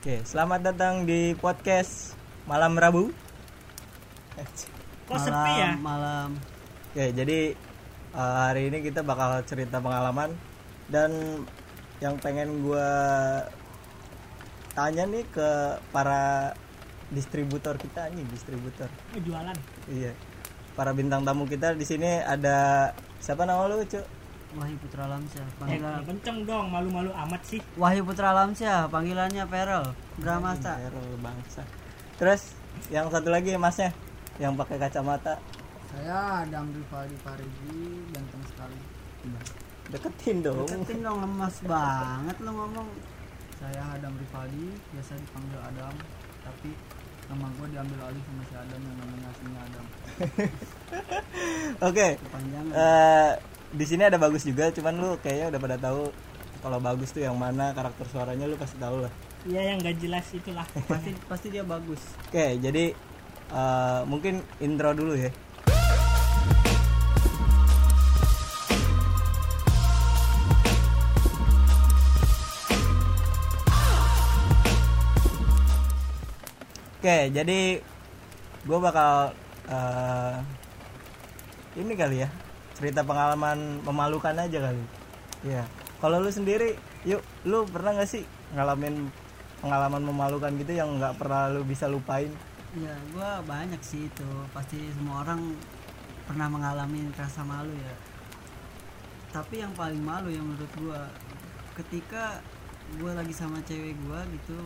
Oke, selamat datang di podcast Malam Rabu. Kok sepi ya? malam Oke, jadi eh, hari ini kita bakal cerita pengalaman dan yang pengen gua tanya nih ke para distributor kita nih, distributor. Oh, jualan. Iya. Para bintang tamu kita di sini ada siapa nama lu, Cuk? Wahyu Putra Lamsyah Eh, panggilan kenceng dong, malu-malu amat sih. Wahyu Putra Lamsyah panggilannya Perel Bramasta Errol bangsa. Terus yang satu lagi masnya yang pakai kacamata Saya Adam Rivaldi Parigi, ganteng sekali. deketin dong. deketin dong lemas banget lo ngomong Saya Adam Rivaldi, biasa dipanggil Adam, tapi nama gue diambil alih sama si Adam yang namanya aslinya Adam. Oke. kepanjangan eh di sini ada bagus juga, cuman lu kayaknya udah pada tahu kalau bagus tuh yang mana karakter suaranya lu pasti tahu lah. Iya yang gak jelas itulah. pasti pasti dia bagus Oke, jadi eh, mungkin intro dulu ya. Oke, jadi gue bakal eh, ini kali ya cerita pengalaman memalukan aja kali. Ya, kalau lu sendiri, yuk, lu pernah gak sih ngalamin pengalaman memalukan gitu yang nggak pernah lu bisa lupain? ya gua banyak sih itu pasti semua orang pernah mengalami rasa malu ya tapi yang paling malu yang menurut gua ketika gua lagi sama cewek gua gitu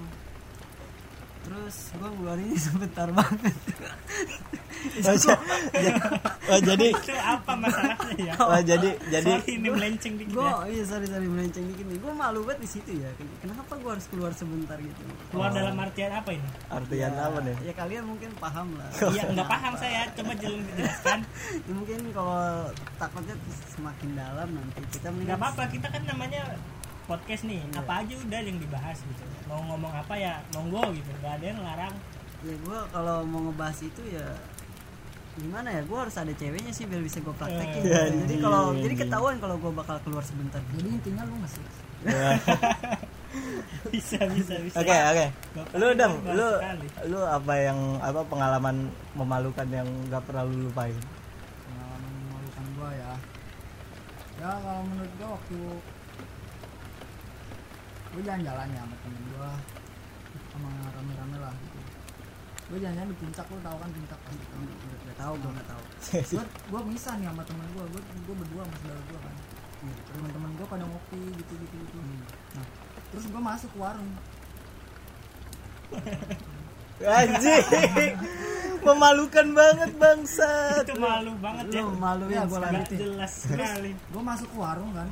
terus gua ngeluarinnya sebentar banget Oh, ja- ja- oh, jadi apa masalahnya ya? oh, jadi jadi Sorry, ini melenceng dikit gue ya. iya sorry sorry melenceng dikit nih gue malu banget di situ ya kenapa gue harus keluar sebentar gitu Keluar dalam artian apa ini? artian apa nih? ya kalian mungkin paham lah Iya, nggak paham saya. Coba jalan dijelaskan. Ya, mungkin kalau takutnya semakin dalam nanti kita Nggak apa-apa, kita kan namanya podcast nih. Apa aja udah yang dibahas gitu. Mau ngomong apa ya, monggo gitu. Gak ada yang larang. ya gue kalau mau ngebahas itu ya gimana ya gue harus ada ceweknya sih biar bisa gue praktekin Eh, jadi anjing, kalau jadi anjing. ketahuan kalau gue bakal keluar sebentar Jadi intinya lu nggak sih? Bisa, bisa, bisa. Oke oke. Bapak Lu bagus lu sekali. lu apa yang apa pengalaman memalukan yang nggak pernah lu lupain? Pengalaman memalukan gue ya. Ya kalau menurut gue waktu gue jalan-jalan ya sama temen gue sama rame-rame lah gitu. Gue jalan-jalan di puncak, lu tau kan puncak kan? nggak tahu gue nggak tahu gue gue bisa nih sama temen gue gue gue berdua sama saudara gue kan teman-teman gue pada ngopi gitu gitu gitu nah terus gue masuk ke warung Anjing. Memalukan banget bangsat. Itu malu banget ya. lu malu ya gue lanjutin jelas sekali. gue masuk ke warung kan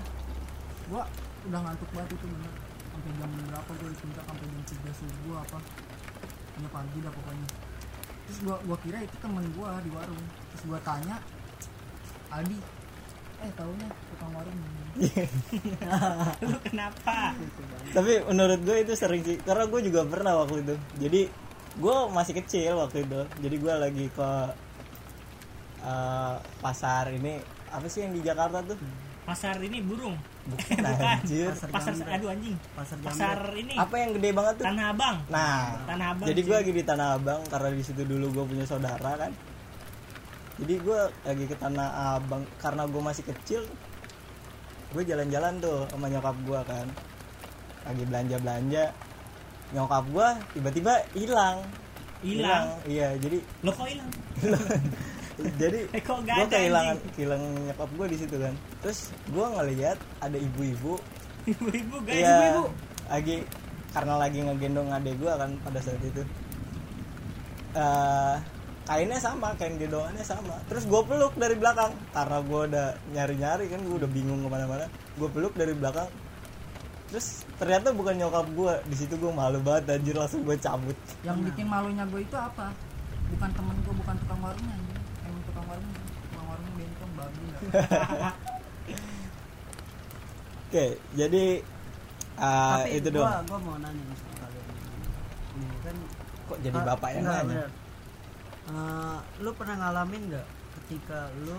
gue udah ngantuk banget itu bener sampai jam berapa gue di puncak sampai jam tiga subuh apa hanya pagi dah pokoknya terus gue gua kira itu temen gue di warung terus gue tanya Aldi eh taunya tukang warung Lu kenapa? Tapi menurut gue itu sering sih, karena gue juga pernah waktu itu. Jadi gue masih kecil waktu itu. Jadi gue lagi ke eh, pasar ini apa sih yang di Jakarta tuh? Pasar ini burung. Bukan, Bukan. anjir. Pasar Pasar aduh anjing. pasar Pasar ini. Apa yang gede banget tuh? Tanah Abang. Nah, Tanah Abang. jadi gue lagi di Tanah Abang karena di situ dulu gue punya saudara kan. Jadi gue lagi ke Tanah Abang karena gue masih kecil. Gue jalan-jalan tuh sama nyokap gue kan. Lagi belanja-belanja. Nyokap gue tiba-tiba hilang. hilang. Iya, jadi Lo kok hilang? jadi Eh, kok gue kehilangan kehilangan nyokap gue di situ kan. Terus gue ngeliat ada ibu-ibu. Ibu-ibu guys, Iya, ibu-ibu. lagi karena lagi ngegendong adek gua kan pada saat itu. Eh kainnya sama kain gendongannya sama. Terus gue peluk dari belakang. Karena gue udah nyari nyari kan gue udah bingung ke mana-mana. Gue peluk dari belakang. Terus ternyata bukan nyokap gue di situ gue malu banget anjir langsung gue cabut. Yang bikin malunya gue itu apa? Bukan temen gue bukan tukang warungnya warung tukang warungnya bentong babi lah. Oke jadi ah, tapi itu gua, doang. gua mau nanya sama kalian. Ini kan kok jadi Ah, bapak yang nanya? bener. Eh, lu pernah ngalamin nggak ketika lu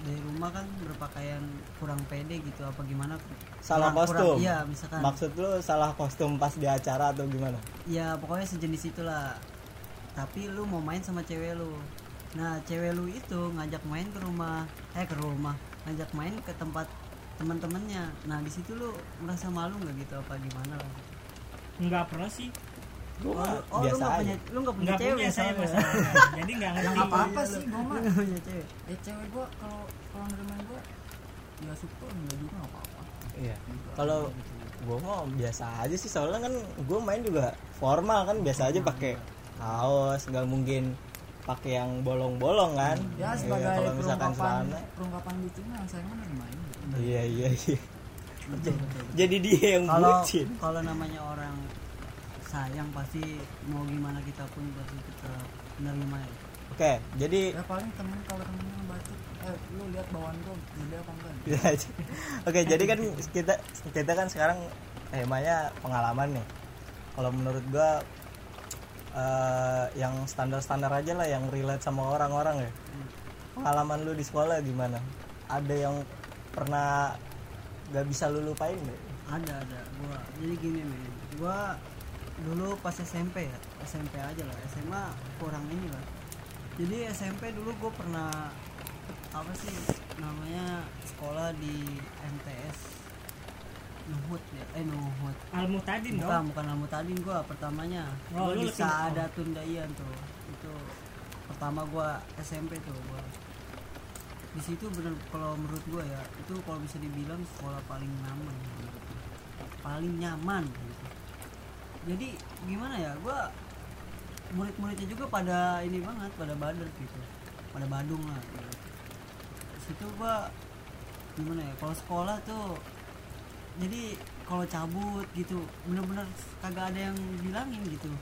di rumah kan berpakaian kurang pede gitu apa gimana? Salah Kurang- kurang- kostum. iya misalkan. Maksud lu salah kostum pas di acara atau gimana? ya pokoknya sejenis itulah. Tapi lu mau main sama cewek lu nah cewek lu itu ngajak main ke rumah eh ke rumah ngajak main ke tempat teman-temannya nah di situ lu merasa malu nggak gitu? Apa gimana lah? Nggak pernah sih. Gua oh, mah lu- oh, lu biasa nggak aja. punya lu nggak punya nggak cewek punya saya masalahnya. Jadi nggak yang ngerti. Apa apa sih gue mah. Lu nggak punya cewek? Eh cewek gue kalau kalau nerima gue ya syukur enggak juga nggak apa-apa. Iya. Kalau gua mau biasa aja sih soalnya kan gua main juga formal kan biasa aja pakai kaos, nggak mungkin pakai yang bolong-bolong kan. ya Iya, sebagai kalau misalkan perungkapan perungkapan lucunya saya mah nerimain gitu. Iya iya iya. Jadi dia yang kalau bucin. kalau namanya orang sayang pasti mau gimana kita pun pasti kita menerima ya. Oke, jadi ya paling temen kalau temennya bacot eh lu lihat bawaan gue gede apa enggak aja. Oke, jadi kan kita kita kan sekarang temanya pengalaman nih. Kalau menurut gua eh, yang standar-standar aja lah yang relate sama orang-orang ya. Pengalaman lu di sekolah gimana? Ada yang pernah gak bisa lu lupain nggak? ada ada gua jadi gini nih gua dulu pas SMP ya SMP aja lah SMA kurang ini lah jadi SMP dulu gua pernah apa sih namanya sekolah di MTS Nuhut ya eh Nuhut. Almutadin bukan dong. bukan Almutadin gua pertamanya. Oh, gua di lebih- Saada Tundaian tuh. Itu pertama gua SMP tuh gua. Di situ bener kalau menurut gua ya itu kalau bisa dibilang sekolah paling nyaman paling nyaman gitu. jadi gimana ya gua murid-muridnya juga pada ini banget pada bader gitu. Pada badung lah gitu. Di situ gua gimana ya kalau sekolah tuh jadi kalau cabut gitu bener-bener kagak ada yang bilangin gitu.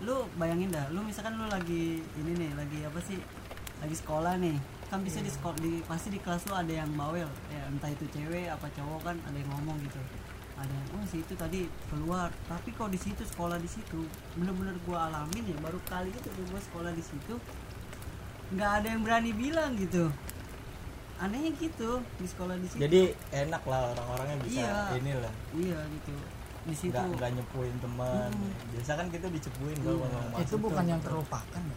Lu bayangin dah lu misalkan lu lagi ini nih lagi apa sih lagi sekolah nih kan bisa di sekolah di pasti di kelas lu ada yang bawel ya entah itu cewek apa cowok kan ada yang ngomong gitu. Ada yang oh si itu tadi keluar. Tapi kalau di situ sekolah di situ bener-bener gua alamin ya baru kali itu gua sekolah di situ nggak ada yang berani bilang gitu anehnya gitu di sekolah di situ Jadi enak lah orang-orangnya bisa Iya. inilah. iya gitu di situ Nggak nggak nyepuin teman. Mm. Biasa kan kita dicepuin kalau Iya. ngomong itu masuk. bukan yang terlupakan ya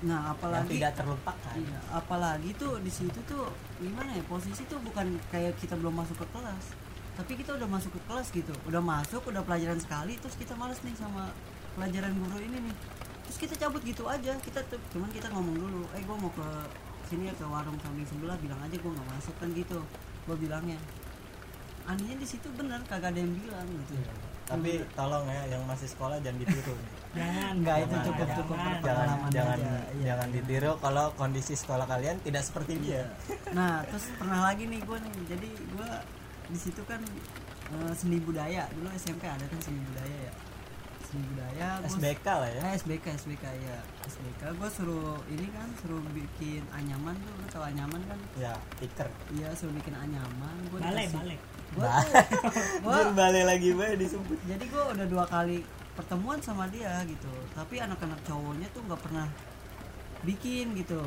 nah yang apalagi tidak terlupakan. Iya, apalagi tuh di situ tuh gimana ya posisi tuh bukan kayak kita belum masuk ke kelas, tapi kita udah masuk ke kelas gitu, udah masuk, udah pelajaran sekali, terus kita males nih sama pelajaran guru ini nih, terus kita cabut gitu aja, kita tuh cuman kita ngomong dulu, eh gue mau ke sini ya ke warung samping sebelah, bilang aja gue nggak masuk kan gitu, gue bilangnya, anehnya di situ bener kagak ada yang bilang gitu, Tapi tolong ya yang masih sekolah jangan ditiru. jangan Enggak, itu jangan, cukup- cukup jangan. jangan jangan aja, iya. jangan ditiru kalau kondisi sekolah kalian tidak seperti dia. Nah, terus pernah lagi nih gue nih. Jadi gue di situ kan eh, seni budaya. Dulu SMP ada kan seni budaya ya. Seni budaya. gua- SBK lah ya. Eh, SBK, SBK ya. SBK gue suruh ini kan suruh bikin anyaman tuh. Lu tahu anyaman kan? Ya, tiker. Iya, suruh bikin anyaman. Gue balik balik Gue balik lagi bae disebut. jadi gue udah dua kali pertemuan sama dia gitu. Tapi anak-anak cowoknya tuh nggak pernah bikin gitu.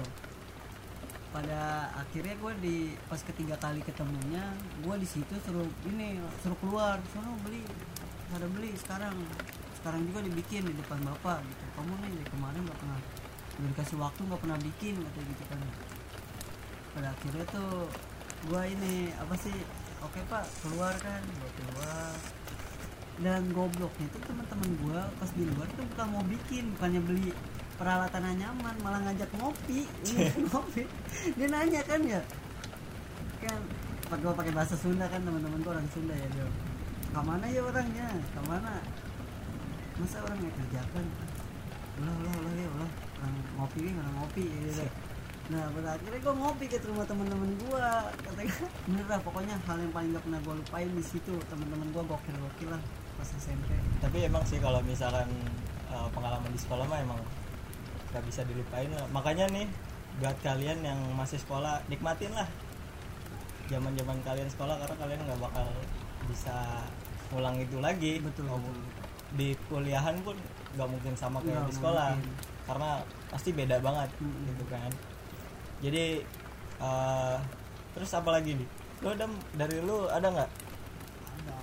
pada akhirnya gue di pas ketiga kali ketemunya gue di situ suruh ini suruh keluar sono beli pada beli sekarang sekarang juga dibikin di depan bapak gitu. Kamu nih dari kemarin nggak pernah udah dikasih waktu nggak pernah bikin katanya gitu kan. Pada akhirnya tuh gue ini apa sih oke pak keluar kan gue keluar. Dan gobloknya itu teman-teman gue pas di luar tuh bukan mau bikin bukannya beli peralatan anyaman malah ngajak ngopi. Iya, ngopi. Dia nanya kan ya. Kan gua pakai bahasa Sunda kan teman-teman gue orang Sunda ya dia ke mana ya orangnya? Ke mana masa orang nggak kerjakan? Ulah ulah ulah ya ulah. Orang ngopi nih orang ngopi gitu nah pada akhirnya gue ngopi ke rumah teman-teman gue katanya bener lah pokoknya hal yang paling gak pernah gue lupain di situ. Teman-teman gue gokil gokil lah pas SMP Tapi emang sih kalau misalkan eh, pengalaman di sekolah mah emang nggak bisa dilupain lah. Makanya nih buat kalian yang masih sekolah nikmatin lah zaman-zaman kalian sekolah karena kalian nggak bakal bisa ngulang itu lagi. betul betul Di kuliahan pun nggak mungkin sama kayak Nggak, di sekolah. mungkin. karena pasti beda banget Mm-mm. gitu kan. Jadi eh, terus apa lagi nih? Lu ada dari lu ada nggak? Ada.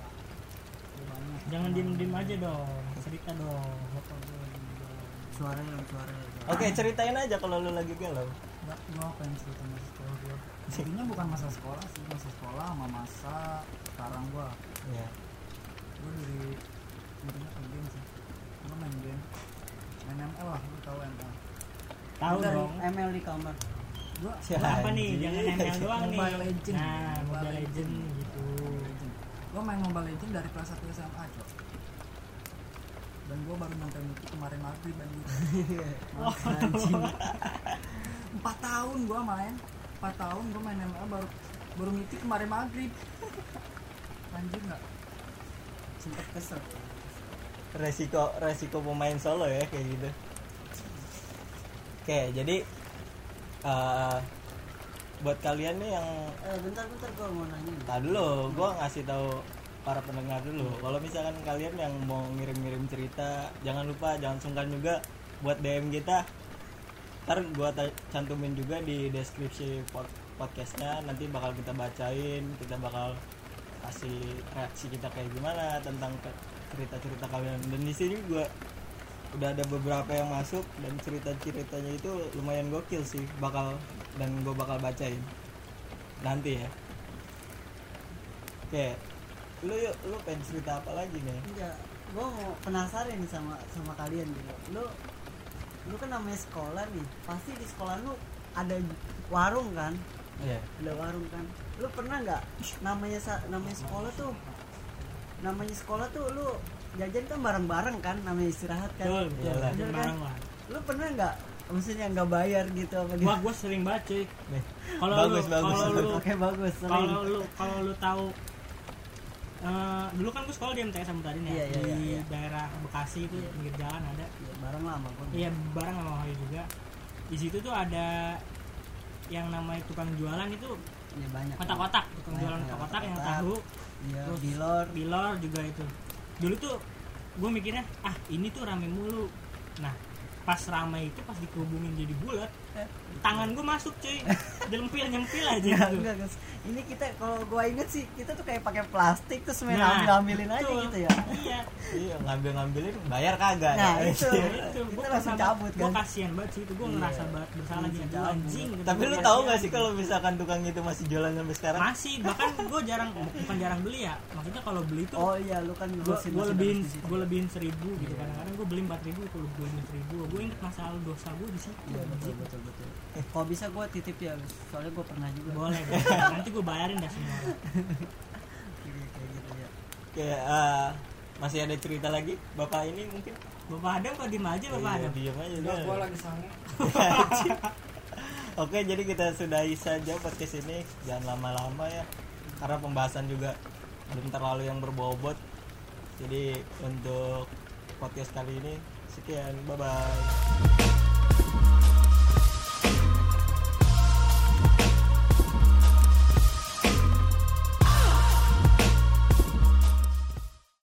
Banyak. Jangan diem diem aja dong. Cerita dong. Apa gue yang udah- suara yang suara oke ceritain aja kalau lu lagi galau. Nggak, gue pengen cerita masa sekolah gue Intinya bukan masa sekolah sih Masa sekolah sama masa sekarang gue ya Gue dari Ke game sih. Gue main game. Main ML lah, lu tau ML tahu dong. ML di kamar. Gue Lu apa nih? Jangan ML doang nih. Mobile Legend. nah Mobile Legend. Gitu. Gue main Mobile Legend dari kelas 1 SMA cok. Dan gue baru nyampe Miki kemarin maghrib anjir anjing. 4 tahun gue main. 4 tahun gue main ML baru baru Miki kemarin maghrib. Anjir nggak? Sempet kesel resiko resiko pemain solo ya kayak gitu oke jadi eh, buat kalian nih yang eh bentar bentar gue mau nanya. Tadi dulu, gue ngasih tahu para pendengar dulu. Kalau misalkan kalian yang mau ngirim-ngirim cerita, jangan lupa, jangan sungkan juga buat DM kita. Ntar gue cantumin juga di deskripsi pod- podcastnya. Nanti bakal kita bacain, kita bakal kasih reaksi kita kayak gimana tentang cerita-cerita kalian. Dan di sini gue udah ada beberapa yang masuk dan cerita-ceritanya itu lumayan gokil sih bakal dan gue bakal bacain nanti ya. Oke lu yuk lu pengen cerita apa lagi nih? Enggak gue mau penasaran nih sama sama kalian gitu lu lu kan namanya sekolah nih pasti di sekolah lu ada warung kan? Iya. ada warung kan? Lu pernah nggak namanya namanya sekolah tuh namanya sekolah tuh lu jajan kan bareng-bareng kan namanya istirahat kan. Betul betul. Kan? bareng lah lu pernah nggak maksudnya nggak bayar gitu apa gitu? gua sering banget cuy. Kalau lu kalau lu oke bagus sering. kalau lu kalau lu tahu eh, dulu kan gue sekolah di MTS sama tadi nih Iya, iya, di iya, iya. daerah Bekasi itu pinggir jalan ada. Ya, bareng lah sama gua. Iya bareng sama Wahyu juga. Di situ tuh ada yang namanya tukang jualan itu ya banyak. Kotak-kotak tukang Banyak, jualan kotak-kotak yang tahu. Iya Terus- bilor bilor juga itu. Dulu tuh gue mikirnya ah ini tuh rame mulu. Nah pas rame itu pas dikehubungin jadi bulat tangan gue masuk cuy nyempil nyempil aja Enggak, gitu enggak, guys. Ini kita kalau gua inget sih kita tuh kayak pakai plastik terus main Nah, ambil-ambilin aja gitu ya. iya iya ngambil ngambilin bayar kagak Nah, ya? itu. itu Kita gue langsung cabut gue kan. kasihan banget sih itu gue Iya. ngerasa banget bersalah gitu anjing gitu. tapi lu tahu gak sih kalau misalkan tukang itu masih jualan sampai sekarang masih bahkan gue jarang bukan jarang beli ya maksudnya kalau beli tuh Oh iya, lu kan gue ngurusin gue masih lebihin gue lebihin seribu gitu kadang-kadang gue beli empat ribu kalau gue lebihin seribu gue inget masa lalu dosa gue di situ Iya betul betul betul. Kalau bisa gua titip ya, soalnya gua pernah juga. boleh boleh. nanti gue bayarin dah semua kayak gitu ya. kayak eh, masih ada cerita lagi bapak ini mungkin bapak Adam kok diem aja bapak Iya, Adam diam aja dah. gue lagi sange Oke, jadi kita sudahi saja podcast ini. Jangan lama-lama ya, karena pembahasan juga belum terlalu yang berbobot. Jadi untuk podcast kali ini Once again, bye-bye.